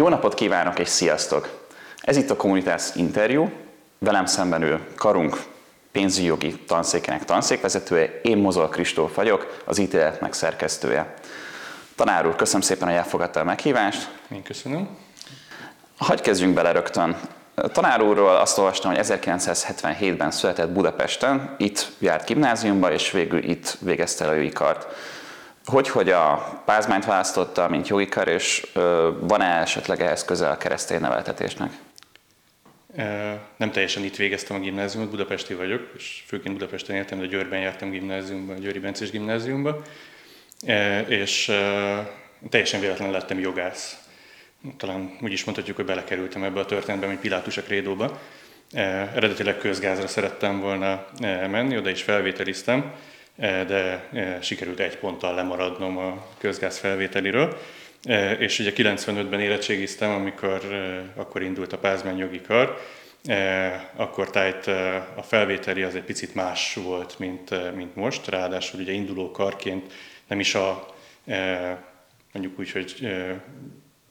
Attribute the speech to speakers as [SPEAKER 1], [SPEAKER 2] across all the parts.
[SPEAKER 1] Jó napot kívánok és sziasztok! Ez itt a Communitas Interview, velem szemben ül Karunk pénzügyi jogi tanszékének tanszékvezetője, én Mozol Kristóf vagyok, az ítéletnek szerkesztője. Tanár úr, köszönöm szépen, hogy elfogadta a meghívást.
[SPEAKER 2] Én köszönöm.
[SPEAKER 1] Hagy kezdjünk bele rögtön. Tanár úrról azt olvastam, hogy 1977-ben született Budapesten, itt járt gimnáziumba, és végül itt végezte el a jogi kart. Hogy, hogy a pázmányt választotta, mint jogi kar, és van-e esetleg ehhez közel a keresztény neveltetésnek?
[SPEAKER 2] Nem teljesen itt végeztem a gimnáziumot, budapesti vagyok, és főként Budapesten éltem, de Győrben jártam gimnáziumba, a Győri Bencés gimnáziumba, és teljesen véletlenül lettem jogász. Talán úgy is mondhatjuk, hogy belekerültem ebbe a történetbe, mint Pilátus a krédóba. Eredetileg közgázra szerettem volna menni, oda is felvételiztem, de sikerült egy ponttal lemaradnom a közgáz felvételiről. És ugye 95-ben érettségiztem, amikor akkor indult a Pázmány jogi kar, akkor tájt a felvételi az egy picit más volt, mint, mint most, ráadásul ugye induló karként nem is a mondjuk úgy, hogy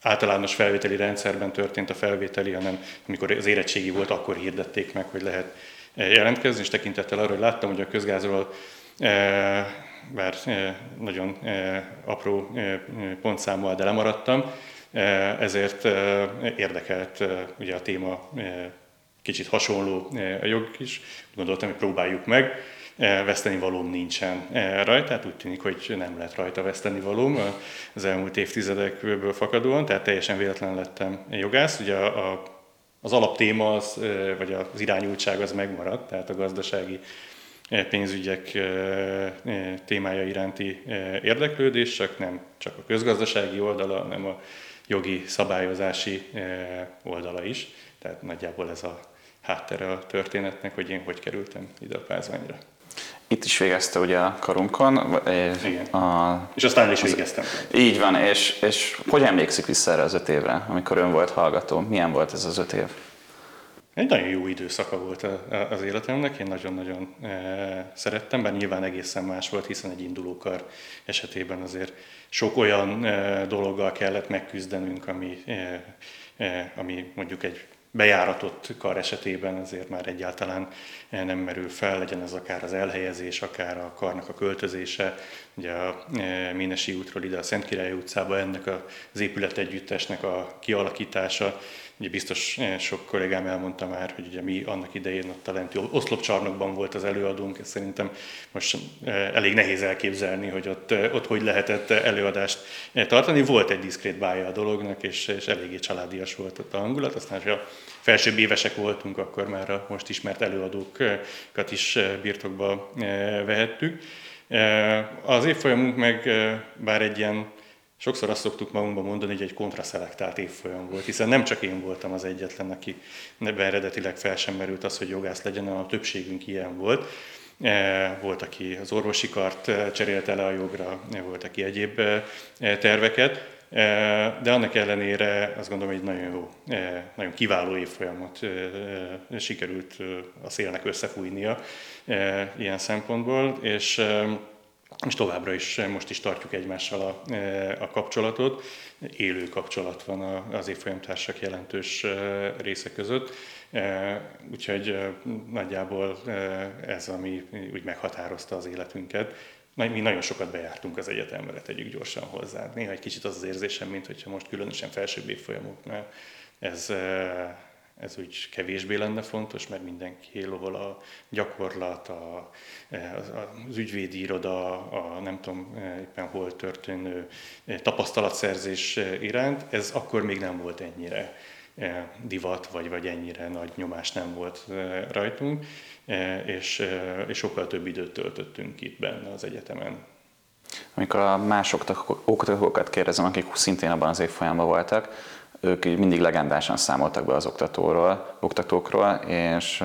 [SPEAKER 2] általános felvételi rendszerben történt a felvételi, hanem amikor az érettségi volt, akkor hirdették meg, hogy lehet jelentkezni, és tekintettel arra, hogy láttam, hogy a közgázról bár nagyon apró pontszámmal, de lemaradtam, ezért érdekelt ugye a téma kicsit hasonló a jog is. Gondoltam, hogy próbáljuk meg. Veszteni valóm nincsen rajta, tehát úgy tűnik, hogy nem lett rajta veszteni valóm az elmúlt évtizedekből fakadóan, tehát teljesen véletlen lettem jogász. Ugye a, a, az alaptéma, az, vagy az irányultság az megmaradt, tehát a gazdasági pénzügyek témája iránti érdeklődés, csak nem csak a közgazdasági oldala, hanem a jogi szabályozási oldala is. Tehát nagyjából ez a háttere a történetnek, hogy én hogy kerültem ide a pázmányra.
[SPEAKER 1] Itt is végezte ugye a karunkon.
[SPEAKER 2] Igen. A, és aztán is végeztem.
[SPEAKER 1] Így van, és, és hogy emlékszik vissza erre az öt évre, amikor ön volt hallgató? Milyen volt ez az öt év?
[SPEAKER 2] Egy nagyon jó időszaka volt az életemnek, én nagyon-nagyon e, szerettem, bár nyilván egészen más volt, hiszen egy indulókar esetében azért sok olyan e, dologgal kellett megküzdenünk, ami, e, ami mondjuk egy bejáratott kar esetében azért már egyáltalán nem merül fel, legyen ez akár az elhelyezés, akár a karnak a költözése. Ugye a Ménesi útról ide a Szentkirály utcába ennek az épületegyüttesnek a kialakítása, Ugye biztos eh, sok kollégám elmondta már, hogy ugye mi annak idején ott a lenti oszlopcsarnokban volt az előadónk, és szerintem most eh, elég nehéz elképzelni, hogy ott, ott hogy lehetett előadást tartani. Volt egy diszkrét bája a dolognak, és, és eléggé családias volt ott a hangulat. Aztán, ha felsőbb évesek voltunk, akkor már a most ismert előadókat is birtokba vehettük. Az évfolyamunk meg bár egy ilyen Sokszor azt szoktuk magunkban mondani, hogy egy kontraszelektált évfolyam volt, hiszen nem csak én voltam az egyetlen, aki ebben eredetileg fel sem merült az, hogy jogász legyen, hanem a többségünk ilyen volt. Volt, aki az orvosi kart cserélte le a jogra, volt, aki egyéb terveket, de annak ellenére azt gondolom, hogy nagyon jó, nagyon kiváló évfolyamot sikerült a szélnek összefújnia ilyen szempontból, és és továbbra is most is tartjuk egymással a, a kapcsolatot. Élő kapcsolat van az évfolyamtársak jelentős része között. Úgyhogy nagyjából ez, ami úgy meghatározta az életünket. Mi nagyon sokat bejártunk az egyetemre, tegyük gyorsan hozzá. Néha egy kicsit az az érzésem, mint hogyha most különösen felsőbb évfolyamoknál ez ez úgy kevésbé lenne fontos, mert mindenki lovol a gyakorlat, a, az ügyvédi iroda, a nem tudom éppen hol történő tapasztalatszerzés iránt, ez akkor még nem volt ennyire divat, vagy, vagy ennyire nagy nyomás nem volt rajtunk, és, és sokkal több időt töltöttünk itt benne az egyetemen.
[SPEAKER 1] Amikor a más oktatókat kérdezem, akik szintén abban az évfolyamban voltak, ők mindig legendásan számoltak be az oktatóról, oktatókról, és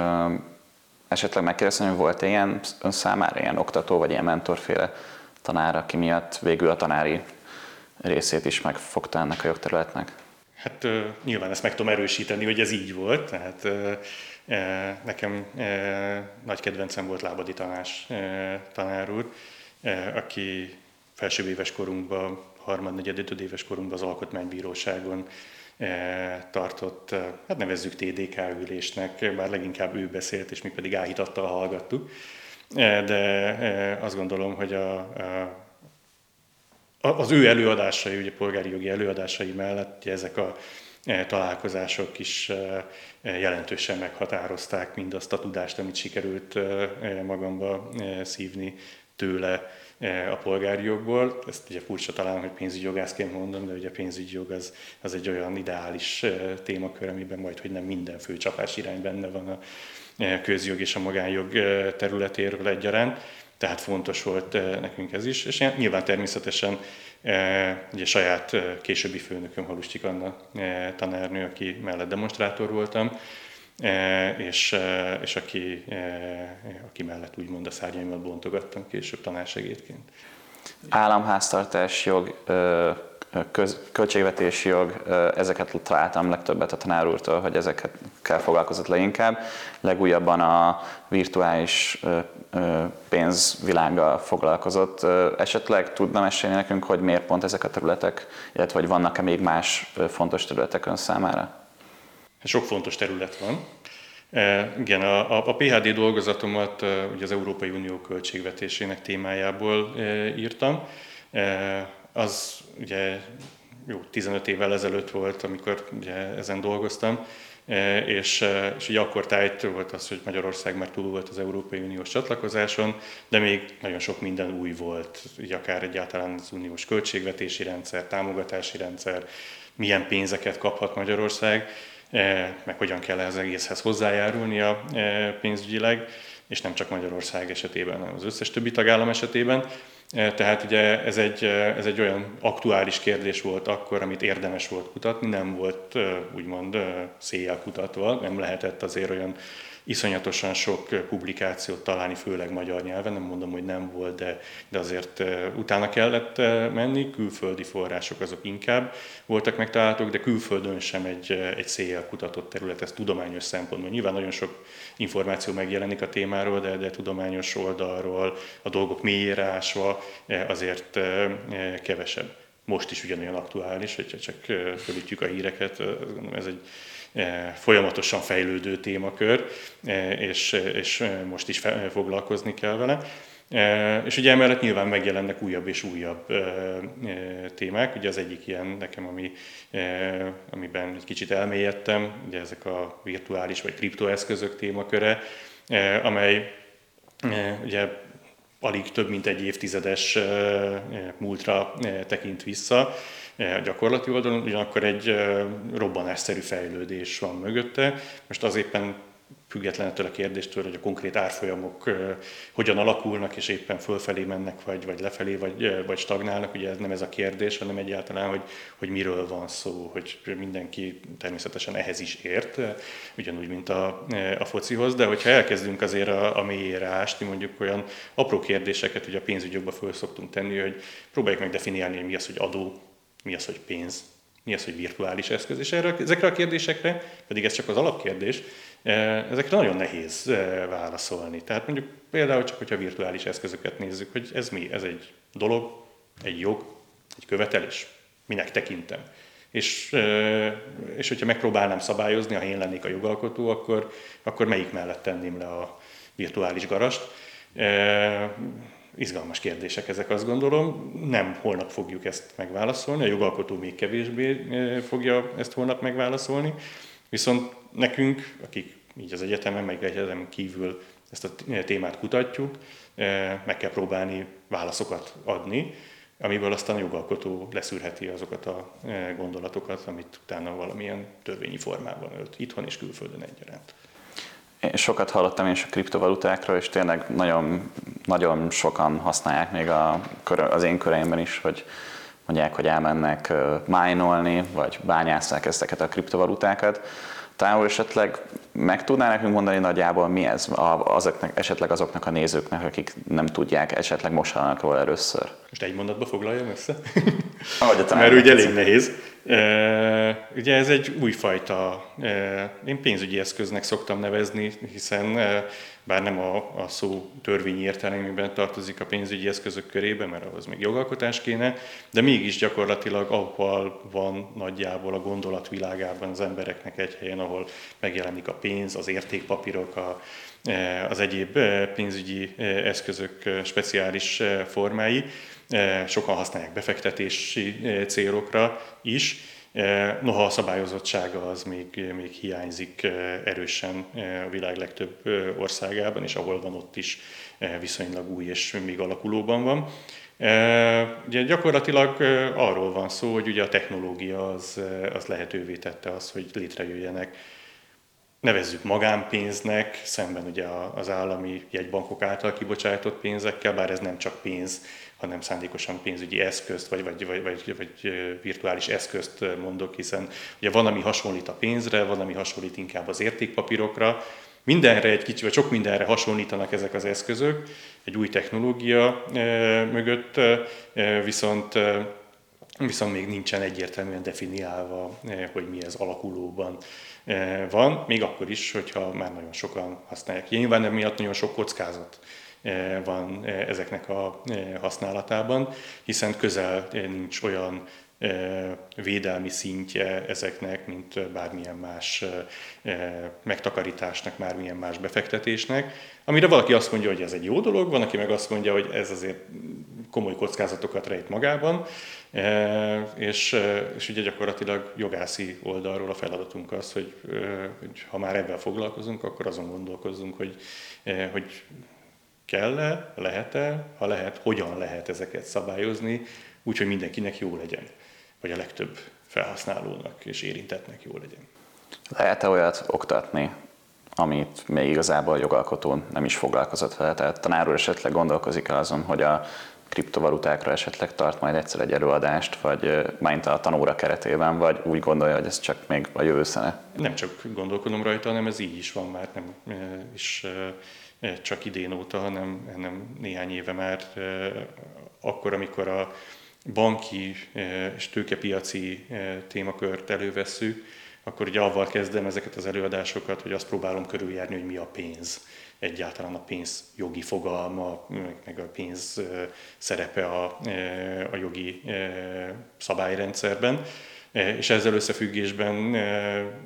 [SPEAKER 1] esetleg megkérdeztem, hogy volt -e ilyen ön számára ilyen oktató, vagy ilyen mentorféle tanár, aki miatt végül a tanári részét is megfogta ennek a jogterületnek?
[SPEAKER 2] Hát nyilván ezt meg tudom erősíteni, hogy ez így volt. Tehát nekem nagy kedvencem volt Lábadi Tanás tanár úr, aki felsőbb éves korunkban, harmad, negyed, ötöd éves korunkban az Alkotmánybíróságon tartott, hát nevezzük TDK ülésnek, bár leginkább ő beszélt, és mi pedig áhítattal hallgattuk. De azt gondolom, hogy a, a az ő előadásai, ugye polgári jogi előadásai mellett ezek a találkozások is jelentősen meghatározták mindazt a tudást, amit sikerült magamba szívni tőle a polgári jogból. Ezt ugye furcsa talán, hogy pénzügyi jogászként mondom, de ugye a pénzügyi jog az, az egy olyan ideális témakör, amiben majd, hogy nem minden főcsapás irány benne van a közjog és a magánjog területéről egyaránt. Tehát fontos volt nekünk ez is, és nyilván természetesen ugye saját későbbi főnököm Halustik Anna tanárnő, aki mellett demonstrátor voltam, és, és aki, aki mellett úgymond a szárnyaimat bontogattam később tanársegédként.
[SPEAKER 1] Államháztartás jog, köz, költségvetési jog, ezeket találtam legtöbbet a tanár úrtól, hogy kell foglalkozott leginkább. Legújabban a virtuális pénzvilággal foglalkozott. Esetleg tudna mesélni nekünk, hogy miért pont ezek a területek, illetve hogy vannak-e még más fontos területek ön számára?
[SPEAKER 2] Sok fontos terület van. Igen, a, a PHD dolgozatomat ugye az Európai Unió költségvetésének témájából írtam. Az ugye jó, 15 évvel ezelőtt volt, amikor ugye ezen dolgoztam, e, és, e, és ugye akkor tájt volt az, hogy Magyarország már túl volt az Európai Uniós csatlakozáson, de még nagyon sok minden új volt, így akár egyáltalán az uniós költségvetési rendszer, támogatási rendszer, milyen pénzeket kaphat Magyarország, e, meg hogyan kell az egészhez hozzájárulnia pénzügyileg, és nem csak Magyarország esetében, hanem az összes többi tagállam esetében. E, tehát ugye ez egy, e, ez egy olyan aktuális kérdés volt akkor, amit érdemes volt kutatni, nem volt e, úgymond széjjel kutatva, nem lehetett azért olyan iszonyatosan sok publikációt találni, főleg magyar nyelven, nem mondom, hogy nem volt, de, de azért utána kellett menni, külföldi források azok inkább voltak megtalálhatók, de külföldön sem egy, egy széjjel kutatott terület, ez tudományos szempontból. Nyilván nagyon sok információ megjelenik a témáról, de, de tudományos oldalról, a dolgok mélyére ásva azért kevesebb. Most is ugyanolyan aktuális, hogyha csak fölítjük a híreket, ez egy folyamatosan fejlődő témakör, és, és most is foglalkozni kell vele. És ugye emellett nyilván megjelennek újabb és újabb témák. Ugye az egyik ilyen nekem, ami, amiben egy kicsit elmélyedtem, ugye ezek a virtuális vagy kriptoeszközök témaköre, amely ugye alig több mint egy évtizedes múltra tekint vissza, a gyakorlati oldalon, ugyanakkor egy robbanásszerű fejlődés van mögötte. Most az éppen független ettől a kérdéstől, hogy a konkrét árfolyamok hogyan alakulnak, és éppen fölfelé mennek, vagy, vagy lefelé, vagy, vagy stagnálnak. Ugye ez nem ez a kérdés, hanem egyáltalán, hogy, hogy miről van szó, hogy mindenki természetesen ehhez is ért, ugyanúgy, mint a, a focihoz, de hogyha elkezdünk azért a, a mélyére ásni, mondjuk olyan apró kérdéseket, hogy a pénzügyokba föl szoktunk tenni, hogy próbáljuk meg definiálni, hogy mi az, hogy adó, mi az, hogy pénz, mi az, hogy virtuális eszköz. És erre, ezekre a kérdésekre, pedig ez csak az alapkérdés, eh, ezekre nagyon nehéz eh, válaszolni. Tehát mondjuk például csak, hogyha virtuális eszközöket nézzük, hogy ez mi? Ez egy dolog, egy jog, egy követelés. Minek tekintem? És, eh, és hogyha megpróbálnám szabályozni, ha én lennék a jogalkotó, akkor, akkor melyik mellett tenném le a virtuális garast? Izgalmas kérdések ezek, azt gondolom. Nem holnap fogjuk ezt megválaszolni, a jogalkotó még kevésbé fogja ezt holnap megválaszolni. Viszont nekünk, akik így az egyetemen, meg egyetemen kívül ezt a témát kutatjuk, meg kell próbálni válaszokat adni, amiből aztán a jogalkotó leszűrheti azokat a gondolatokat, amit utána valamilyen törvényi formában ölt, itthon és külföldön egyaránt.
[SPEAKER 1] Én sokat hallottam is a kriptovalutákról, és tényleg nagyon, nagyon sokan használják még a, az én köreimben is, hogy mondják, hogy elmennek májnolni, vagy bányásszák ezeket a kriptovalutákat. Távol esetleg meg tudná nekünk mondani nagyjából mi ez azoknak, esetleg azoknak a nézőknek, akik nem tudják, esetleg most róla először?
[SPEAKER 2] Most egy mondatba foglaljam össze?
[SPEAKER 1] Ahogy a
[SPEAKER 2] Mert úgy elég nehéz. E, ugye ez egy újfajta, e, én pénzügyi eszköznek szoktam nevezni, hiszen e, bár nem a, a szó törvényi értelemében tartozik a pénzügyi eszközök körébe, mert ahhoz még jogalkotás kéne, de mégis gyakorlatilag ahol van nagyjából a gondolatvilágában az embereknek egy helyen, ahol megjelenik a pénz, az értékpapírok, a, az egyéb pénzügyi eszközök speciális formái, sokan használják befektetési célokra is, Noha a szabályozottsága az még, még hiányzik erősen a világ legtöbb országában, és ahol van ott is viszonylag új és még alakulóban van. Ugye gyakorlatilag arról van szó, hogy ugye a technológia az, az lehetővé tette azt, hogy létrejöjjenek nevezzük magánpénznek, szemben ugye az állami jegybankok által kibocsátott pénzekkel, bár ez nem csak pénz, hanem szándékosan pénzügyi eszközt, vagy, vagy, vagy, vagy, vagy virtuális eszközt mondok, hiszen ugye van, ami hasonlít a pénzre, van, ami hasonlít inkább az értékpapírokra, mindenre egy kicsi, vagy sok mindenre hasonlítanak ezek az eszközök, egy új technológia mögött, viszont viszont még nincsen egyértelműen definiálva, hogy mi ez alakulóban van, még akkor is, hogyha már nagyon sokan használják. Nyilván emiatt nagyon sok kockázat van ezeknek a használatában, hiszen közel nincs olyan védelmi szintje ezeknek, mint bármilyen más megtakarításnak, bármilyen más befektetésnek. Amire valaki azt mondja, hogy ez egy jó dolog, van, aki meg azt mondja, hogy ez azért komoly kockázatokat rejt magában, és, és ugye gyakorlatilag jogászi oldalról a feladatunk az, hogy, hogy ha már ebben foglalkozunk, akkor azon gondolkozzunk, hogy, hogy kell-e, lehet-e, ha lehet, hogyan lehet ezeket szabályozni, úgyhogy mindenkinek jó legyen, vagy a legtöbb felhasználónak és érintetnek jó legyen.
[SPEAKER 1] Lehet-e olyat oktatni, amit még igazából a jogalkotó nem is foglalkozott vele? Tehát tanár úr esetleg gondolkozik azon, hogy a kriptovalutákra esetleg tart majd egyszer egy előadást, vagy majd a tanóra keretében, vagy úgy gondolja, hogy ez csak még a jövő szene?
[SPEAKER 2] Nem csak gondolkodom rajta, hanem ez így is van már, nem is csak idén óta, hanem, hanem néhány éve már akkor, amikor a banki és tőkepiaci témakört elővesszük, akkor ugye avval kezdem ezeket az előadásokat, hogy azt próbálom körüljárni, hogy mi a pénz. Egyáltalán a pénz jogi fogalma, meg a pénz szerepe a, a jogi szabályrendszerben. És ezzel összefüggésben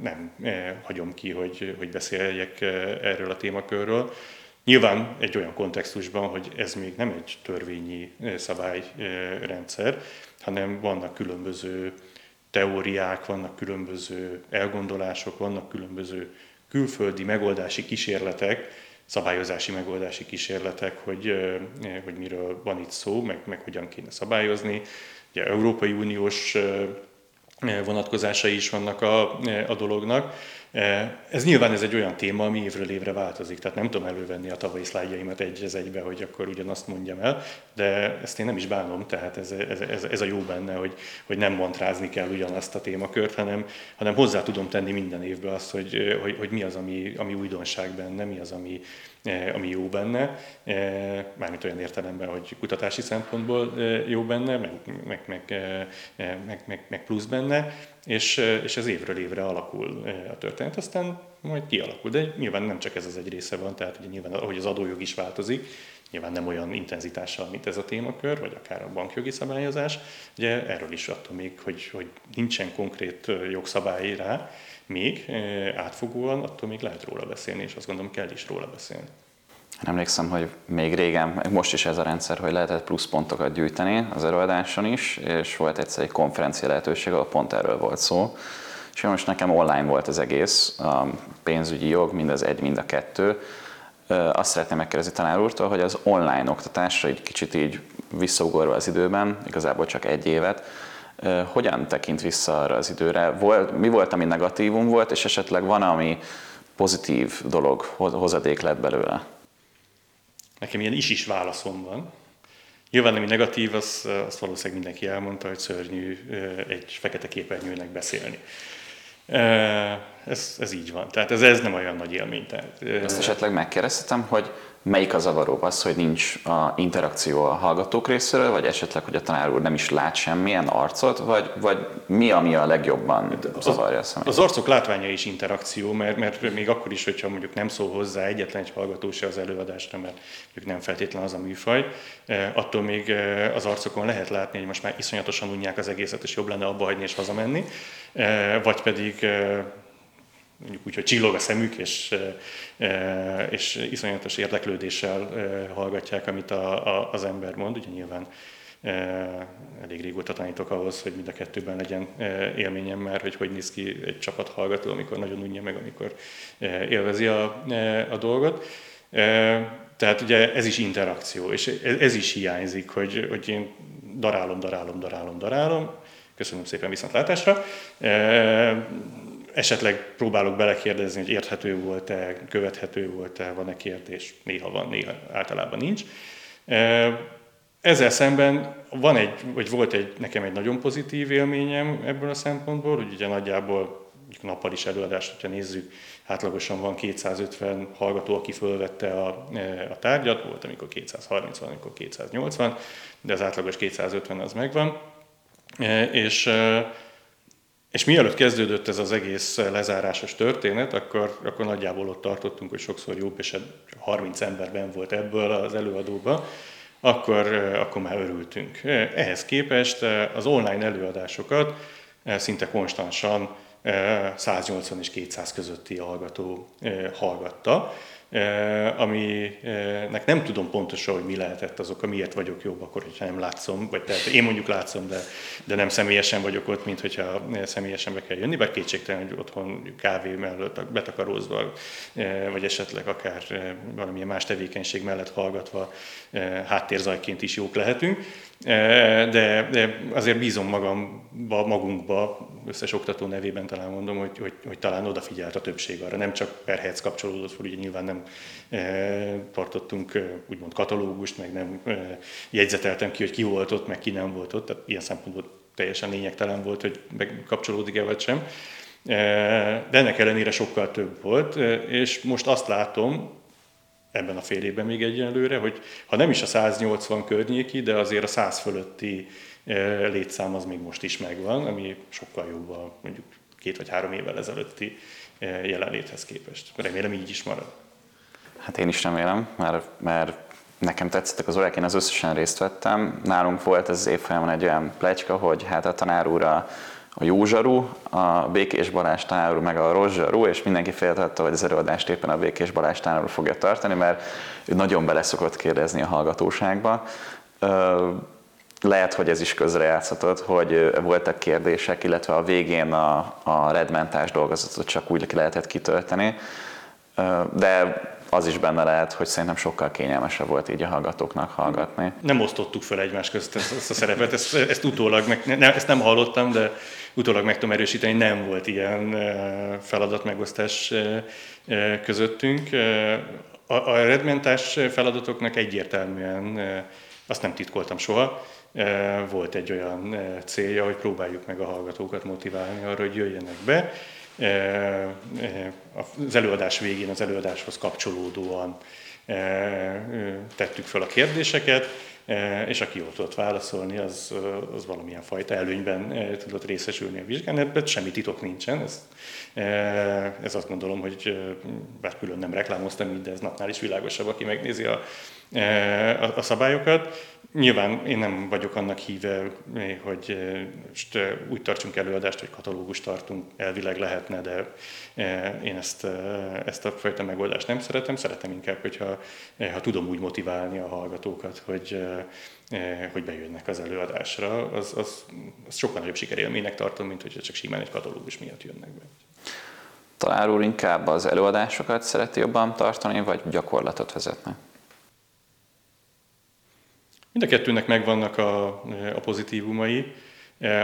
[SPEAKER 2] nem hagyom ki, hogy, hogy beszéljek erről a témakörről. Nyilván egy olyan kontextusban, hogy ez még nem egy törvényi szabályrendszer, hanem vannak különböző teóriák, vannak különböző elgondolások, vannak különböző külföldi megoldási kísérletek, szabályozási megoldási kísérletek, hogy, hogy miről van itt szó, meg, meg hogyan kéne szabályozni. Ugye Európai Uniós vonatkozásai is vannak a, a dolognak, Eh, ez nyilván ez egy olyan téma, ami évről évre változik, tehát nem tudom elővenni a tavalyi szlájdjaimat egy az egybe, hogy akkor ugyanazt mondjam el, de ezt én nem is bánom, tehát ez, ez, ez, ez a jó benne, hogy, hogy nem mantrázni kell ugyanazt a témakört, hanem, hanem hozzá tudom tenni minden évben azt, hogy, hogy, hogy mi az, ami, ami újdonság benne, mi az, ami, eh, ami jó benne, eh, mármint olyan értelemben, hogy kutatási szempontból jó benne, meg, meg, meg, meg, meg, meg plusz benne, és, és ez évről évre alakul a történet, aztán majd kialakul. De nyilván nem csak ez az egy része van, tehát ugye nyilván, ahogy az adójog is változik, nyilván nem olyan intenzitással, mint ez a témakör, vagy akár a bankjogi szabályozás. Ugye erről is attól még, hogy, hogy nincsen konkrét jogszabály rá, még átfogóan, attól még lehet róla beszélni, és azt gondolom kell is róla beszélni.
[SPEAKER 1] Emlékszem, hogy még régen, most is ez a rendszer, hogy lehetett pluszpontokat gyűjteni az előadáson is, és volt egyszer egy konferencia lehetőség, ahol pont erről volt szó. És most nekem online volt az egész, a pénzügyi jog, mind az egy, mind a kettő. Azt szeretném megkérdezni tanár úrtól, hogy az online oktatásra egy kicsit így visszaugorva az időben, igazából csak egy évet, hogyan tekint vissza arra az időre? Volt, mi volt, ami negatívum volt, és esetleg van, ami pozitív dolog, hozadék lett belőle?
[SPEAKER 2] Nekem ilyen is-is válaszom van. Nyilván ami negatív, az, azt valószínűleg mindenki elmondta, hogy szörnyű egy fekete képernyőnek beszélni. Ez, ez így van. Tehát ez, ez nem olyan nagy élmény. Tehát,
[SPEAKER 1] Ezt esetleg megkérdeztem, hogy melyik a zavaróbb az, hogy nincs a interakció a hallgatók részéről, vagy esetleg, hogy a tanár úr nem is lát semmilyen arcot, vagy, vagy mi, ami a legjobban zavarja a szemét?
[SPEAKER 2] Az arcok látványa is interakció, mert, mert még akkor is, hogyha mondjuk nem szól hozzá egyetlen egy hallgató se az előadásra, mert mondjuk nem feltétlen az a műfaj, eh, attól még eh, az arcokon lehet látni, hogy most már iszonyatosan unják az egészet, és jobb lenne abba hagyni és hazamenni, eh, vagy pedig mondjuk úgy, hogy csillog a szemük, és, és iszonyatos érdeklődéssel hallgatják, amit a, a, az ember mond. Ugye nyilván elég régóta tanítok ahhoz, hogy mind a kettőben legyen élményem már, hogy hogy néz ki egy csapat hallgató, amikor nagyon unja meg, amikor élvezi a, a dolgot. Tehát ugye ez is interakció, és ez is hiányzik, hogy, hogy én darálom, darálom, darálom, darálom, köszönöm szépen viszontlátásra, esetleg próbálok belekérdezni, hogy érthető volt-e, követhető volt-e, van-e kérdés, néha van, néha általában nincs. Ezzel szemben van egy, vagy volt egy, nekem egy nagyon pozitív élményem ebből a szempontból, hogy ugye nagyjából nappal is előadást, hogyha nézzük, átlagosan van 250 hallgató, aki fölvette a, a tárgyat, volt amikor 230 van, amikor 280, de az átlagos 250 az megvan. És és mielőtt kezdődött ez az egész lezárásos történet, akkor, akkor nagyjából ott tartottunk, hogy sokszor jobb, és 30 emberben volt ebből az előadóba, akkor, akkor már örültünk. Ehhez képest az online előadásokat szinte konstansan 180 és 200 közötti hallgató hallgatta, aminek nem tudom pontosan, hogy mi lehetett azok, miért vagyok jobb akkor, hogyha nem látszom, vagy tehát én mondjuk látszom, de, de nem személyesen vagyok ott, mint hogyha személyesen be kell jönni, bár kétségtelen, hogy otthon kávé mellett betakarózva, vagy esetleg akár valamilyen más tevékenység mellett hallgatva háttérzajként is jók lehetünk. De, de azért bízom magamba, magunkba, összes oktató nevében talán mondom, hogy, hogy, hogy talán odafigyelt a többség arra. Nem csak per helyet kapcsolódott ugye nyilván nem tartottunk úgymond katalógust, meg nem jegyzeteltem ki, hogy ki volt ott, meg ki nem volt ott. Tehát ilyen szempontból teljesen lényegtelen volt, hogy kapcsolódik-e vagy sem. De ennek ellenére sokkal több volt, és most azt látom, ebben a fél évben még egyenlőre, hogy ha nem is a 180 környéki, de azért a 100 fölötti eh, létszám az még most is megvan, ami sokkal jobb a mondjuk két vagy három évvel ezelőtti eh, jelenléthez képest. Remélem így is marad.
[SPEAKER 1] Hát én is remélem, mert, mert nekem tetszettek az órák, én az összesen részt vettem. Nálunk volt ez évfolyamon egy olyan plecska, hogy hát a tanár úr a a Józsarú, a Békés Balázs tanárú, meg a Rozsarú, és mindenki féltette, hogy az előadást éppen a Békés Balázs tanárú fogja tartani, mert ő nagyon beleszokott kérdezni a hallgatóságba. Lehet, hogy ez is közrejátszhatott, hogy voltak kérdések, illetve a végén a, a redmentás dolgozatot csak úgy lehetett kitölteni, de az is benne lehet, hogy szerintem sokkal kényelmesebb volt így a hallgatóknak hallgatni.
[SPEAKER 2] Nem osztottuk fel egymás között ezt, ezt a szerepet, ezt, ezt utólag, meg, ne, ezt nem hallottam, de utólag meg tudom erősíteni, nem volt ilyen feladatmegosztás közöttünk. A, a feladatoknak egyértelműen, azt nem titkoltam soha, volt egy olyan célja, hogy próbáljuk meg a hallgatókat motiválni arra, hogy jöjjenek be, az előadás végén az előadáshoz kapcsolódóan tettük fel a kérdéseket, és aki ott tudott válaszolni, az, az valamilyen fajta előnyben tudott részesülni a vizsgán. Ebben semmi titok nincsen. Ez, ez azt gondolom, hogy bár külön nem reklámoztam így, de ez napnál is világosabb, aki megnézi a, a, a szabályokat. Nyilván én nem vagyok annak híve, hogy eh, most eh, úgy tartsunk előadást, hogy katalógust tartunk, elvileg lehetne, de én ezt, ezt a fajta megoldást nem szeretem. Szeretem inkább, hogyha ha tudom úgy motiválni a hallgatókat, hogy, hogy bejönnek az előadásra, az, az, az sokkal nagyobb sikerélménynek tartom, mint hogyha csak simán egy katalógus miatt jönnek be.
[SPEAKER 1] Talán úr inkább az előadásokat szereti jobban tartani, vagy gyakorlatot vezetni?
[SPEAKER 2] Mind a kettőnek megvannak a, a pozitívumai.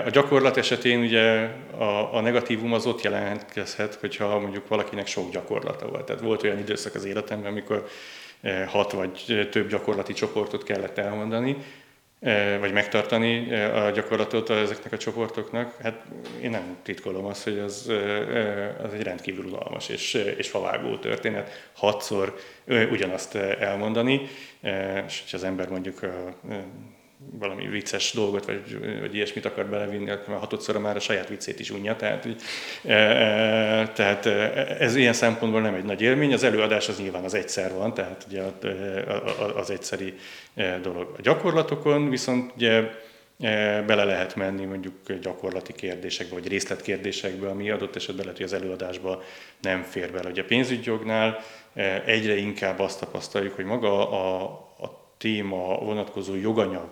[SPEAKER 2] A gyakorlat esetén ugye a, a negatívum az ott jelentkezhet, hogyha mondjuk valakinek sok gyakorlata volt. Tehát volt olyan időszak az életemben, amikor hat vagy több gyakorlati csoportot kellett elmondani. Vagy megtartani a gyakorlatot ezeknek a csoportoknak, hát én nem titkolom azt, hogy az, az egy rendkívül unalmas és, és favágó történet. Hatszor ugyanazt elmondani, és ha az ember mondjuk a valami vicces dolgot, vagy, vagy ilyesmit akar belevinni, akkor már hatodszor már a saját viccét is unja. Tehát, e, e, tehát ez ilyen szempontból nem egy nagy élmény. Az előadás az nyilván az egyszer van, tehát ugye az egyszeri dolog. A gyakorlatokon viszont ugye bele lehet menni mondjuk gyakorlati kérdésekbe, vagy részletkérdésekbe, ami adott esetben lehet, hogy az előadásba nem fér bele. Ugye a pénzügyjognál egyre inkább azt tapasztaljuk, hogy maga a, a téma vonatkozó joganyag,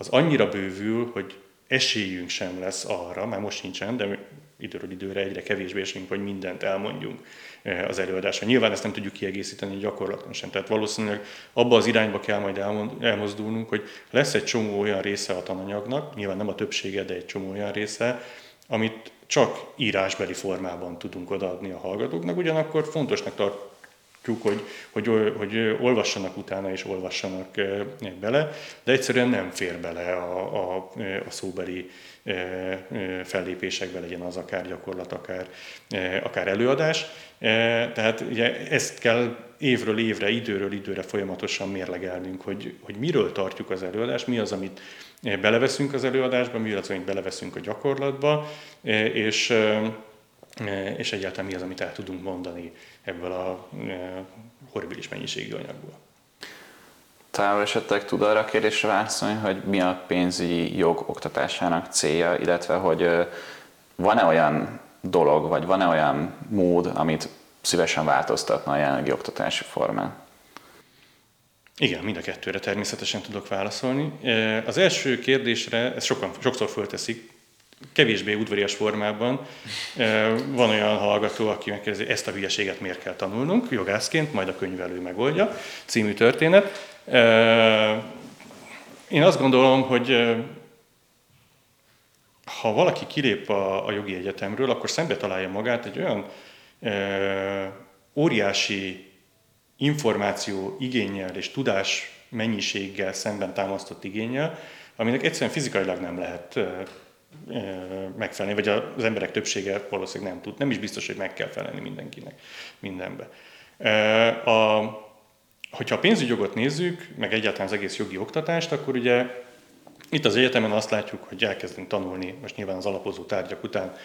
[SPEAKER 2] az annyira bővül, hogy esélyünk sem lesz arra, már most nincsen, de időről időre egyre kevésbé esélyünk, hogy mindent elmondjunk eh, az előadásra. Nyilván ezt nem tudjuk kiegészíteni gyakorlaton sem. Tehát valószínűleg abba az irányba kell majd elmozdulnunk, hogy lesz egy csomó olyan része a tananyagnak, nyilván nem a többsége, de egy csomó olyan része, amit csak írásbeli formában tudunk odaadni a hallgatóknak, ugyanakkor fontosnak tart, hogy, hogy, hogy olvassanak utána és olvassanak bele, de egyszerűen nem fér bele a, a, a szóbeli fellépésekbe, legyen az akár gyakorlat, akár, akár előadás. Tehát ugye ezt kell évről évre, időről időre folyamatosan mérlegelnünk, hogy, hogy miről tartjuk az előadást, mi az, amit beleveszünk az előadásba, mi az, amit beleveszünk a gyakorlatba, és és egyáltalán mi az, amit el tudunk mondani ebből a horribilis mennyiségű anyagból.
[SPEAKER 1] Talán esetleg tud arra a kérdésre válaszolni, hogy mi a pénzügyi jog oktatásának célja, illetve hogy van-e olyan dolog, vagy van-e olyan mód, amit szívesen változtatna a jelenlegi oktatási formán?
[SPEAKER 2] Igen, mind a kettőre természetesen tudok válaszolni. Az első kérdésre, ezt sokan, sokszor fölteszik, kevésbé udvarias formában van olyan hallgató, aki megkérdezi, ezt a hülyeséget miért kell tanulnunk, jogászként, majd a könyvelő megoldja, című történet. Én azt gondolom, hogy ha valaki kilép a, jogi egyetemről, akkor szembe találja magát egy olyan óriási információ igényel és tudás mennyiséggel szemben támasztott igényel, aminek egyszerűen fizikailag nem lehet megfelelni, vagy az emberek többsége valószínűleg nem tud. Nem is biztos, hogy meg kell felelni mindenkinek mindenbe. A, hogyha a pénzügyjogot nézzük, meg egyáltalán az egész jogi oktatást, akkor ugye itt az egyetemen azt látjuk, hogy elkezdünk tanulni, most nyilván az alapozó tárgyak után,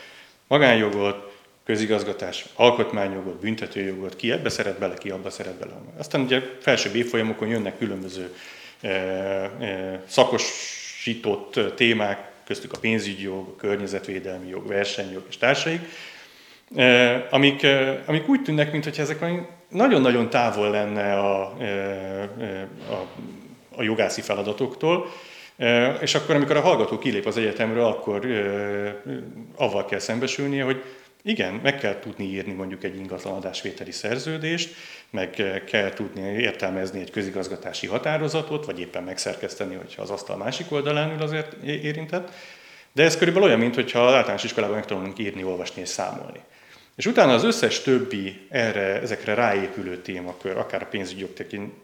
[SPEAKER 2] magánjogot, közigazgatás, alkotmányjogot, büntetőjogot, ki ebbe szeret bele, ki abba szeret bele. Aztán ugye felsőbb évfolyamokon jönnek különböző e, e, szakosított témák, köztük a pénzügyi jog, a környezetvédelmi jog, versenyjog és társaik, eh, amik, eh, amik úgy tűnnek, mintha ezek nagyon-nagyon távol lenne a, eh, a, a jogászi feladatoktól, és akkor, amikor a hallgató kilép az egyetemről, akkor avval kell szembesülnie, hogy igen, meg kell tudni írni mondjuk egy ingatlanadásvételi szerződést, meg kell tudni értelmezni egy közigazgatási határozatot, vagy éppen megszerkeszteni, hogyha az asztal másik oldalán ül azért érintett. De ez körülbelül olyan, mintha általános iskolában megtanulunk írni, olvasni és számolni. És utána az összes többi erre, ezekre ráépülő témakör, akár a pénzügyok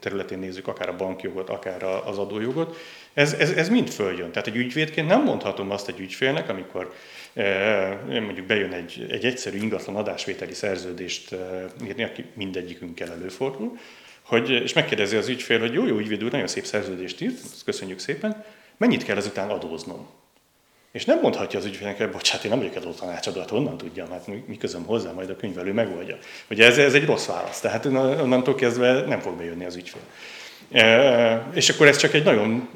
[SPEAKER 2] területén nézzük, akár a bankjogot, akár az adójogot, ez, ez, ez mind följön. Tehát egy ügyvédként nem mondhatom azt egy ügyfélnek, amikor e, mondjuk bejön egy, egy egyszerű ingatlan adásvételi szerződést e, írni, aki mindegyikünkkel előfordul, hogy, és megkérdezi az ügyfél, hogy jó, jó ügyvéd úr, nagyon szép szerződést írt, köszönjük szépen, mennyit kell ezután adóznom? És nem mondhatja az ügyfélnek, hogy bocsánat, én nem vagyok adó tanácsadó, hát honnan tudjam, hát mi, közöm hozzá, majd a könyvelő megoldja. Ugye ez, ez egy rossz válasz, tehát onnantól kezdve nem fog bejönni az ügyfél. E, és akkor ez csak egy nagyon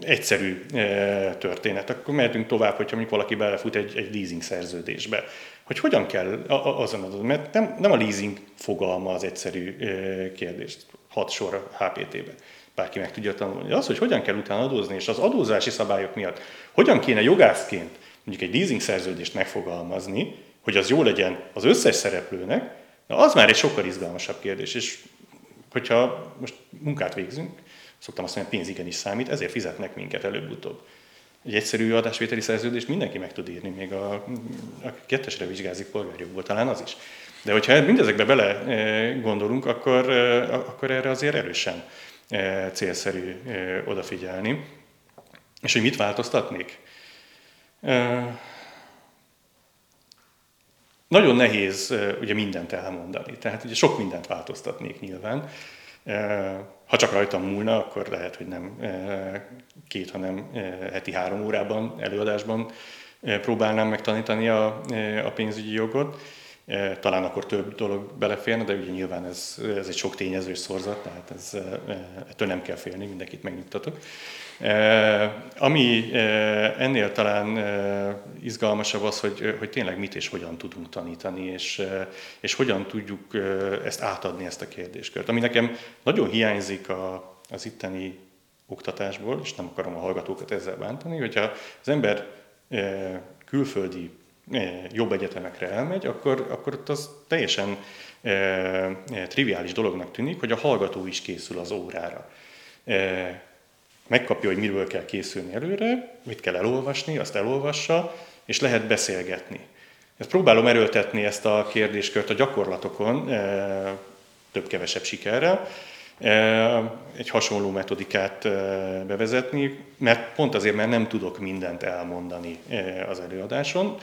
[SPEAKER 2] egyszerű e, történet. Akkor mehetünk tovább, hogyha mondjuk valaki belefut egy, egy leasing szerződésbe. Hogy hogyan kell azon adod, mert nem, nem a leasing fogalma az egyszerű e, kérdés, hat sor a HPT-be bárki meg tudja tanulni. Az, hogy hogyan kell utána adózni, és az adózási szabályok miatt hogyan kéne jogászként mondjuk egy leasing szerződést megfogalmazni, hogy az jó legyen az összes szereplőnek, na az már egy sokkal izgalmasabb kérdés. És hogyha most munkát végzünk, szoktam azt mondani, hogy pénz igenis számít, ezért fizetnek minket előbb-utóbb. Egy egyszerű adásvételi szerződést mindenki meg tud írni, még a, a kettesre vizsgázik polgárjogból, talán az is. De hogyha mindezekbe bele eh, gondolunk, akkor, eh, akkor erre azért erősen célszerű odafigyelni. És hogy mit változtatnék? Nagyon nehéz ugye mindent elmondani, tehát ugye sok mindent változtatnék nyilván. Ha csak rajtam múlna, akkor lehet, hogy nem két, hanem heti három órában, előadásban próbálnám megtanítani a, a pénzügyi jogot. Talán akkor több dolog beleférne, de ugye nyilván ez, ez egy sok tényezős szorzat, tehát ez, ettől nem kell félni, mindenkit megnyugtatok. Ami ennél talán izgalmasabb az, hogy, hogy tényleg mit és hogyan tudunk tanítani, és, és hogyan tudjuk ezt átadni, ezt a kérdéskört. Ami nekem nagyon hiányzik a, az itteni oktatásból, és nem akarom a hallgatókat ezzel bántani, hogyha az ember külföldi jobb egyetemekre elmegy, akkor, akkor ott az teljesen triviális dolognak tűnik, hogy a hallgató is készül az órára megkapja, hogy miről kell készülni előre, mit kell elolvasni, azt elolvassa, és lehet beszélgetni. Ezt próbálom erőltetni ezt a kérdéskört a gyakorlatokon, e, több-kevesebb sikerrel, e, egy hasonló metodikát e, bevezetni, mert pont azért, mert nem tudok mindent elmondani az előadáson,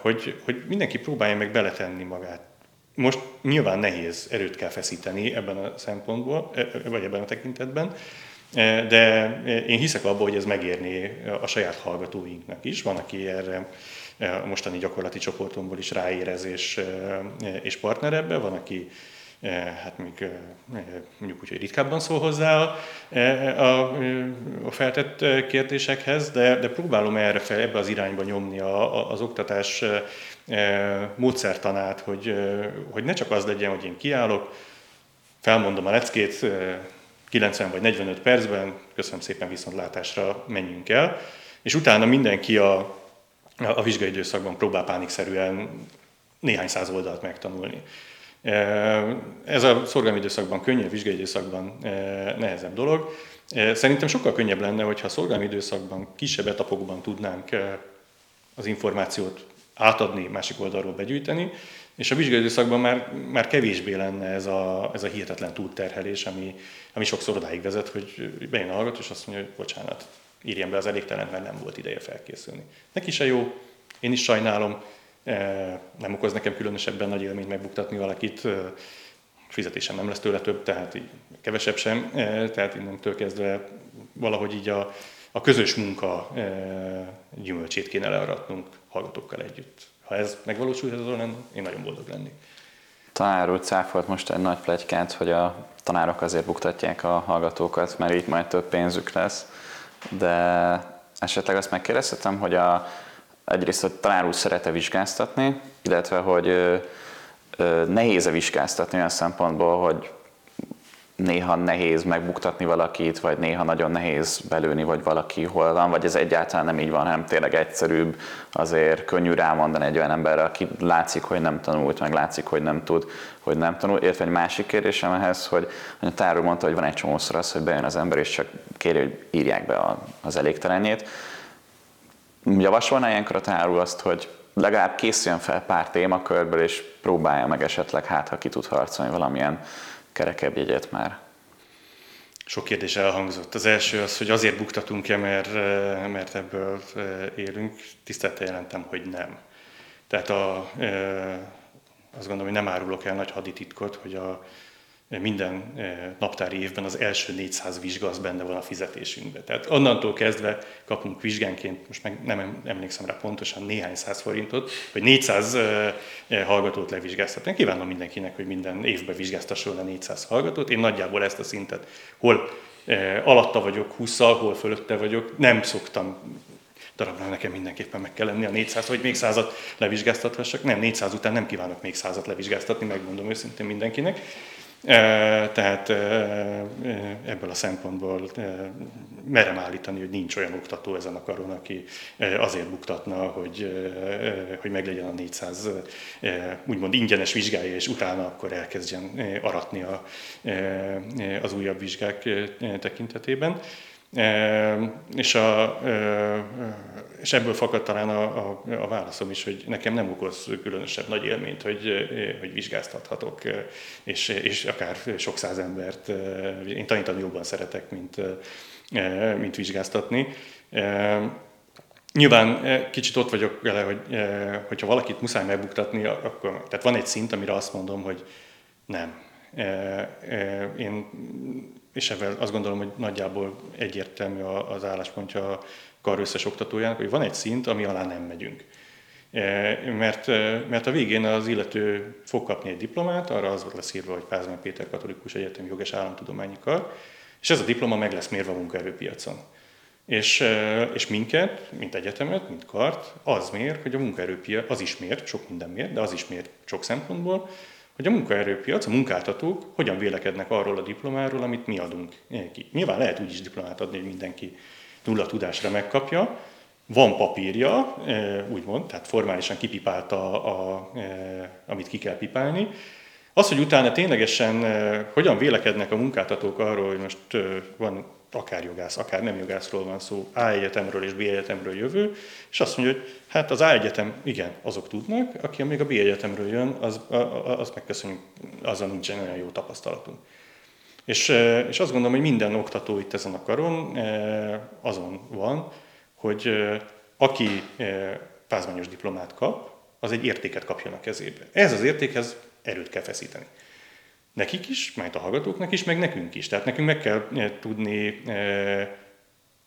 [SPEAKER 2] hogy, hogy mindenki próbálja meg beletenni magát. Most nyilván nehéz, erőt kell feszíteni ebben a szempontból, vagy ebben a tekintetben, de én hiszek abban, hogy ez megérné a saját hallgatóinknak is. Van, aki erre a mostani gyakorlati csoportomból is ráérez és, és partner ebbe, van, aki hát még mondjuk úgy, hogy ritkábban szól hozzá a, a, a feltett kérdésekhez, de, de próbálom erre fel, ebbe az irányba nyomni a, a, az oktatás módszertanát, hogy, hogy ne csak az legyen, hogy én kiállok, felmondom a leckét, 90 vagy 45 percben, köszönöm szépen viszontlátásra menjünk el, és utána mindenki a, a vizsgai időszakban próbál pánikszerűen néhány száz oldalt megtanulni. E, ez a szorgalmi időszakban könnyebb, vizsgai időszakban e, nehezebb dolog. E, szerintem sokkal könnyebb lenne, hogyha a szorgalmi időszakban kisebb etapokban tudnánk az információt átadni, másik oldalról begyűjteni, és a vizsgai időszakban már, már kevésbé lenne ez a, ez a hihetetlen túlterhelés, ami, ami sokszor odáig vezet, hogy bejön a hallgató, és azt mondja, hogy bocsánat, írjam be az elégtelen, mert nem volt ideje felkészülni. Neki se jó, én is sajnálom, nem okoz nekem különösebben nagy élményt megbuktatni valakit, e, fizetésem nem lesz tőle több, tehát így kevesebb sem, e, tehát innentől kezdve valahogy így a, a közös munka gyümölcsét kéne learatnunk hallgatókkal együtt. Ha ez megvalósulható lenne, én nagyon boldog lennék.
[SPEAKER 1] Tanár úr cáfolt most egy nagy plegykát, hogy a tanárok azért buktatják a hallgatókat, mert így majd több pénzük lesz. De esetleg azt megkérdezhetem, hogy a, egyrészt, hogy tanár úr szeret-e vizsgáztatni, illetve hogy nehéz-e vizsgáztatni olyan szempontból, hogy néha nehéz megbuktatni valakit, vagy néha nagyon nehéz belőni, vagy valaki hol van, vagy ez egyáltalán nem így van, hanem tényleg egyszerűbb, azért könnyű rámondani egy olyan emberre, aki látszik, hogy nem tanult, meg látszik, hogy nem tud, hogy nem tanul. Illetve egy másik kérdésem ehhez, hogy a tárul mondta, hogy van egy csomószor az, hogy bejön az ember, és csak kéri, hogy írják be az elégtelenjét. Javasolná ilyenkor a tárul azt, hogy legalább készüljön fel pár témakörből, és próbálja meg esetleg, hát ha ki tud harcolni valamilyen kerekebb jegyet már?
[SPEAKER 2] Sok kérdés elhangzott. Az első az, hogy azért buktatunk-e, mert, eh, mert ebből eh, élünk. Tisztelte jelentem, hogy nem. Tehát a, eh, azt gondolom, hogy nem árulok el nagy hadititkot, hogy a, minden eh, naptári évben az első 400 vizsga az benne van a fizetésünkben. Tehát onnantól kezdve kapunk vizsgánként, most meg nem emlékszem rá pontosan, néhány száz forintot, hogy 400 eh, eh, hallgatót levizsgáztatni. Kívánom mindenkinek, hogy minden évben vizsgáztasson le 400 hallgatót. Én nagyjából ezt a szintet, hol alatta vagyok 20 hol fölötte vagyok, nem szoktam darabra nekem mindenképpen meg kell lenni a 400, hogy még százat levizsgáztathassak. Nem, 400 után nem kívánok még százat levizsgáztatni, megmondom őszintén mindenkinek. Tehát ebből a szempontból merem állítani, hogy nincs olyan oktató ezen a karon, aki azért buktatna, hogy, hogy meglegyen a 400 úgymond ingyenes vizsgája, és utána akkor elkezdjen aratni a, az újabb vizsgák tekintetében. És, a, és ebből fakad talán a, a, a válaszom is, hogy nekem nem okoz különösebb nagy élményt, hogy, hogy vizsgáztathatok, és, és akár sok száz embert, én tanítani jobban szeretek, mint, mint vizsgáztatni. Nyilván kicsit ott vagyok vele, hogy hogyha valakit muszáj megbuktatni, akkor tehát van egy szint, amire azt mondom, hogy nem. Én, és ebben azt gondolom, hogy nagyjából egyértelmű az álláspontja a kar összes oktatójának, hogy van egy szint, ami alá nem megyünk. Mert, mert a végén az illető fog kapni egy diplomát, arra az volt lesz írva, hogy Pázmány Péter Katolikus Egyetem Jog és Államtudományi Kar, és ez a diploma meg lesz mérve a munkaerőpiacon. És, és minket, mint egyetemet, mint kart, az mér, hogy a munkaerőpiac, az is mér, sok minden mér, de az is mér sok szempontból, hogy a munkaerőpiac, a munkáltatók hogyan vélekednek arról a diplomáról, amit mi adunk ki. Nyilván lehet úgy is diplomát adni, hogy mindenki nulla tudásra megkapja, van papírja, úgymond, tehát formálisan kipipálta, a, a, amit ki kell pipálni. Az, hogy utána ténylegesen hogyan vélekednek a munkáltatók arról, hogy most van akár jogász, akár nem jogászról van szó, A egyetemről és B egyetemről jövő, és azt mondja, hogy hát az A egyetem, igen, azok tudnak, aki még a B egyetemről jön, az, az megköszönjük, azzal nincsen olyan jó tapasztalatunk. És, és azt gondolom, hogy minden oktató itt ezen a karon azon van, hogy aki pázmányos diplomát kap, az egy értéket kapjon a kezébe. Ez az értékhez erőt kell feszíteni. Nekik is, majd a hallgatóknak is, meg nekünk is. Tehát nekünk meg kell tudni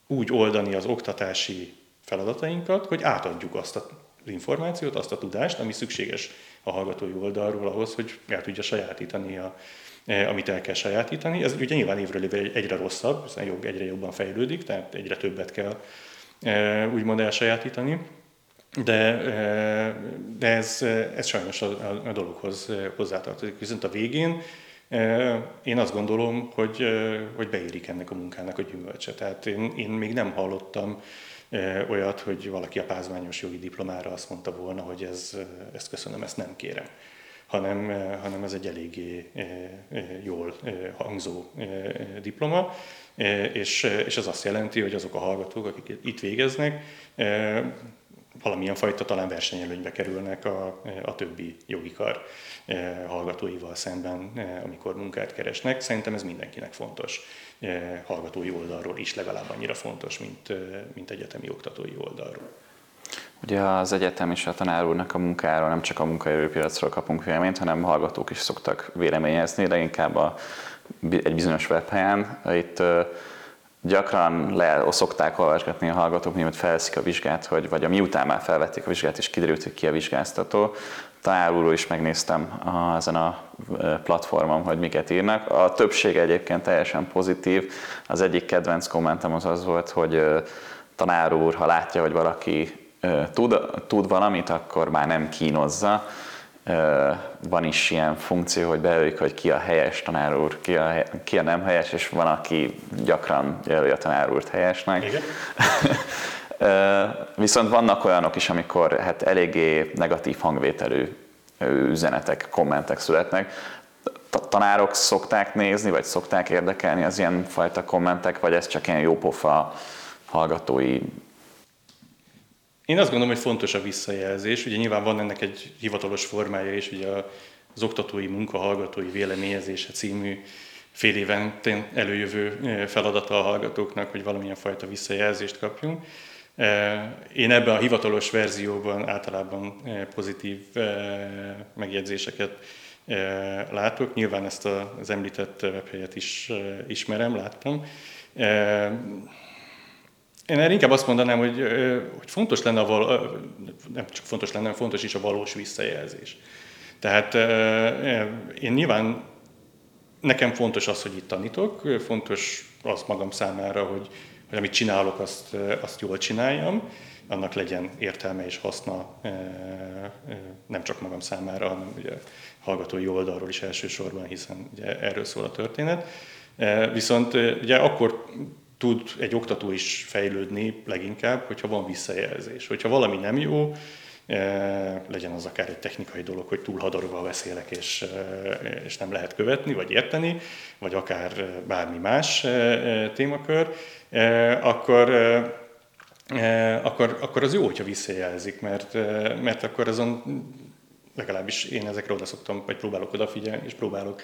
[SPEAKER 2] úgy oldani az oktatási feladatainkat, hogy átadjuk azt az információt, azt a tudást, ami szükséges a hallgatói oldalról ahhoz, hogy el tudja sajátítani, a, amit el kell sajátítani. Ez ugye nyilván évről évre egyre rosszabb, hiszen jog egyre jobban fejlődik, tehát egyre többet kell úgymond elsajátítani. De, de ez, ez sajnos a, a dologhoz hozzátartozik. Viszont a végén én azt gondolom, hogy, hogy beérik ennek a munkának a gyümölcse. Tehát én, én még nem hallottam olyat, hogy valaki a pázmányos jogi diplomára azt mondta volna, hogy ez, ezt köszönöm, ezt nem kérem hanem, hanem ez egy eléggé jól hangzó diploma, és, és ez azt jelenti, hogy azok a hallgatók, akik itt végeznek, valamilyen fajta talán versenyelőnybe kerülnek a, a többi jogi kar hallgatóival szemben, amikor munkát keresnek. Szerintem ez mindenkinek fontos, hallgatói oldalról is legalább annyira fontos, mint, mint egyetemi oktatói oldalról.
[SPEAKER 1] Ugye az egyetem és a tanár úrnak a munkáról nem csak a munkaerőpiacról kapunk véleményt, hanem hallgatók is szoktak véleményezni, de inkább a, egy bizonyos webhelyen. Itt gyakran le szokták olvasgatni a hallgatók, mielőtt felveszik a vizsgát, hogy, vagy a miután már felvették a vizsgát, és kiderült, hogy ki a vizsgáztató. Tanárulról is megnéztem a, ezen a platformon, hogy miket írnak. A többsége egyébként teljesen pozitív. Az egyik kedvenc kommentem az az volt, hogy tanár úr, ha látja, hogy valaki tud, tud valamit, akkor már nem kínozza. Van is ilyen funkció, hogy bejelölik, hogy ki a helyes tanár úr, ki a, ki a nem helyes, és van, aki gyakran jelöli a tanár úrt helyesnek. Igen. Viszont vannak olyanok is, amikor hát eléggé negatív hangvételű üzenetek, kommentek születnek. Tanárok szokták nézni, vagy szokták érdekelni az ilyen fajta kommentek, vagy ez csak ilyen jópofa hallgatói
[SPEAKER 2] én azt gondolom, hogy fontos a visszajelzés. Ugye nyilván van ennek egy hivatalos formája is, ugye az oktatói munka hallgatói véleményezése című fél éven előjövő feladata a hallgatóknak, hogy valamilyen fajta visszajelzést kapjunk. Én ebben a hivatalos verzióban általában pozitív megjegyzéseket látok. Nyilván ezt az említett webhelyet is ismerem, láttam. Én erre inkább azt mondanám, hogy, hogy fontos lenne, a val- nem csak fontos lenne, fontos is a valós visszajelzés. Tehát én nyilván nekem fontos az, hogy itt tanítok, fontos az magam számára, hogy, hogy amit csinálok, azt, azt jól csináljam, annak legyen értelme és haszna nem csak magam számára, hanem ugye hallgatói oldalról is elsősorban, hiszen ugye erről szól a történet. Viszont ugye akkor tud egy oktató is fejlődni leginkább, hogyha van visszajelzés. Hogyha valami nem jó, eh, legyen az akár egy technikai dolog, hogy túl hadarva beszélek, és, eh, és nem lehet követni, vagy érteni, vagy akár eh, bármi más témakör, akkor, akkor, akkor az jó, hogyha visszajelzik, mert, mert akkor azon legalábbis én ezekre oda szoktam, vagy próbálok odafigyelni, és próbálok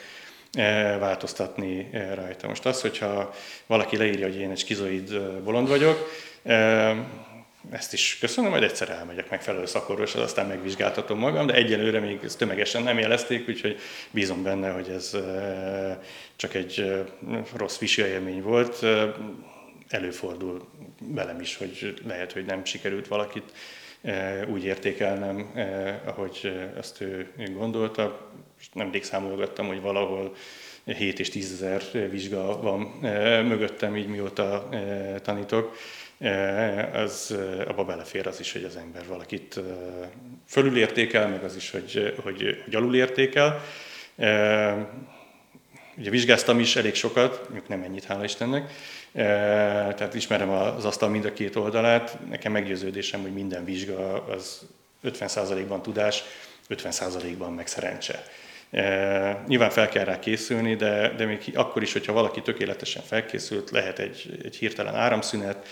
[SPEAKER 2] változtatni rajta. Most az, hogyha valaki leírja, hogy én egy skizoid bolond vagyok, ezt is köszönöm, majd egyszer elmegyek megfelelő szakorvoshoz, aztán megvizsgáltatom magam, de egyelőre még ezt tömegesen nem jelezték, úgyhogy bízom benne, hogy ez csak egy rossz visi élmény volt. Előfordul velem is, hogy lehet, hogy nem sikerült valakit úgy értékelnem, ahogy azt ő gondolta. Most nemrég számolgattam, hogy valahol 7 és 10 ezer vizsga van mögöttem, így mióta tanítok az abba belefér az is, hogy az ember valakit fölülértékel, meg az is, hogy, hogy, hogy alulértékel. Ugye vizsgáztam is elég sokat, mondjuk nem ennyit, hála Istennek, tehát ismerem az asztal mind a két oldalát. Nekem meggyőződésem, hogy minden vizsga az 50%-ban tudás, 50%-ban meg szerencse. E, nyilván fel kell rá készülni, de, de még akkor is, hogyha valaki tökéletesen felkészült, lehet egy, egy hirtelen áramszünet,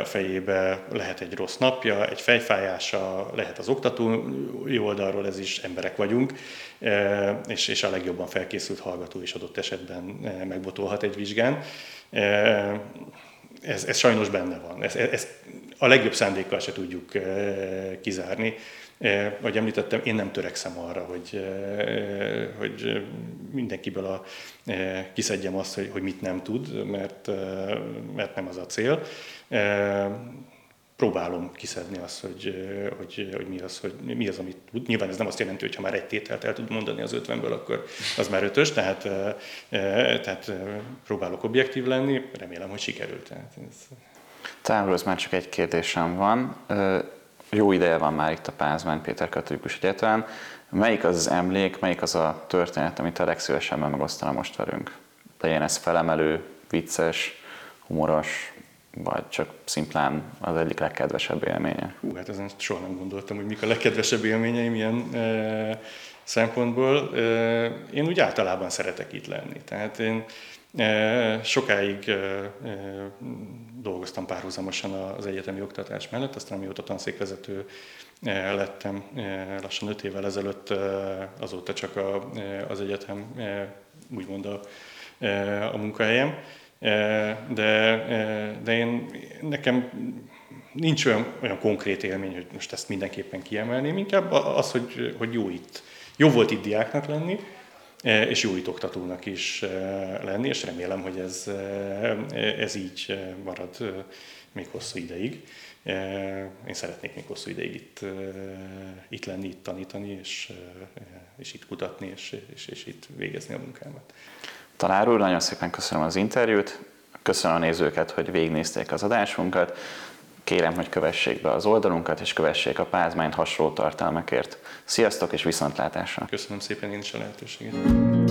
[SPEAKER 2] a fejébe lehet egy rossz napja, egy fejfájása, lehet az oktatói oldalról, ez is emberek vagyunk, és, és a legjobban felkészült hallgató is adott esetben megbotolhat egy vizsgán. Ez, ez sajnos benne van. Ez, ez a legjobb szándékkal se tudjuk kizárni. Ahogy említettem, én nem törekszem arra, hogy, hogy mindenkiből a, kiszedjem azt, hogy, hogy mit nem tud, mert, mert nem az a cél próbálom kiszedni azt, hogy, hogy, hogy, mi, az, hogy mi az, amit tud. Nyilván ez nem azt jelenti, hogy ha már egy tételt el tud mondani az ötvenből, akkor az már ötös, tehát, tehát próbálok objektív lenni, remélem, hogy sikerült. Tehát ez...
[SPEAKER 1] Távolhoz már csak egy kérdésem van. Jó ideje van már itt a Pázmány Péter Katolikus Egyetemen. Melyik az az emlék, melyik az a történet, amit a legszívesebben megosztana most velünk? Legyen ez felemelő, vicces, humoros, vagy csak szimplán az egyik legkedvesebb élménye?
[SPEAKER 2] Hú, hát ezen soha nem gondoltam, hogy mik a legkedvesebb élményeim ilyen e, szempontból. E, én úgy általában szeretek itt lenni. Tehát én sokáig dolgoztam párhuzamosan az egyetemi oktatás mellett, aztán mióta tanszékvezető lettem lassan öt évvel ezelőtt, azóta csak a, az egyetem úgymond a, a munkahelyem de, de én, nekem nincs olyan, olyan konkrét élmény, hogy most ezt mindenképpen kiemelném, inkább az, hogy, hogy jó itt. Jó volt itt diáknak lenni, és jó oktatónak is lenni, és remélem, hogy ez, ez így marad még hosszú ideig. Én szeretnék még hosszú ideig itt, itt lenni, itt tanítani, és, és itt kutatni, és, és, és itt végezni a munkámat.
[SPEAKER 1] Tanár úr, nagyon szépen köszönöm az interjút, köszönöm a nézőket, hogy végignézték az adásunkat, kérem, hogy kövessék be az oldalunkat, és kövessék a pázmányt hasonló tartalmakért. Sziasztok és viszontlátásra!
[SPEAKER 2] Köszönöm szépen én is a lehetőséget!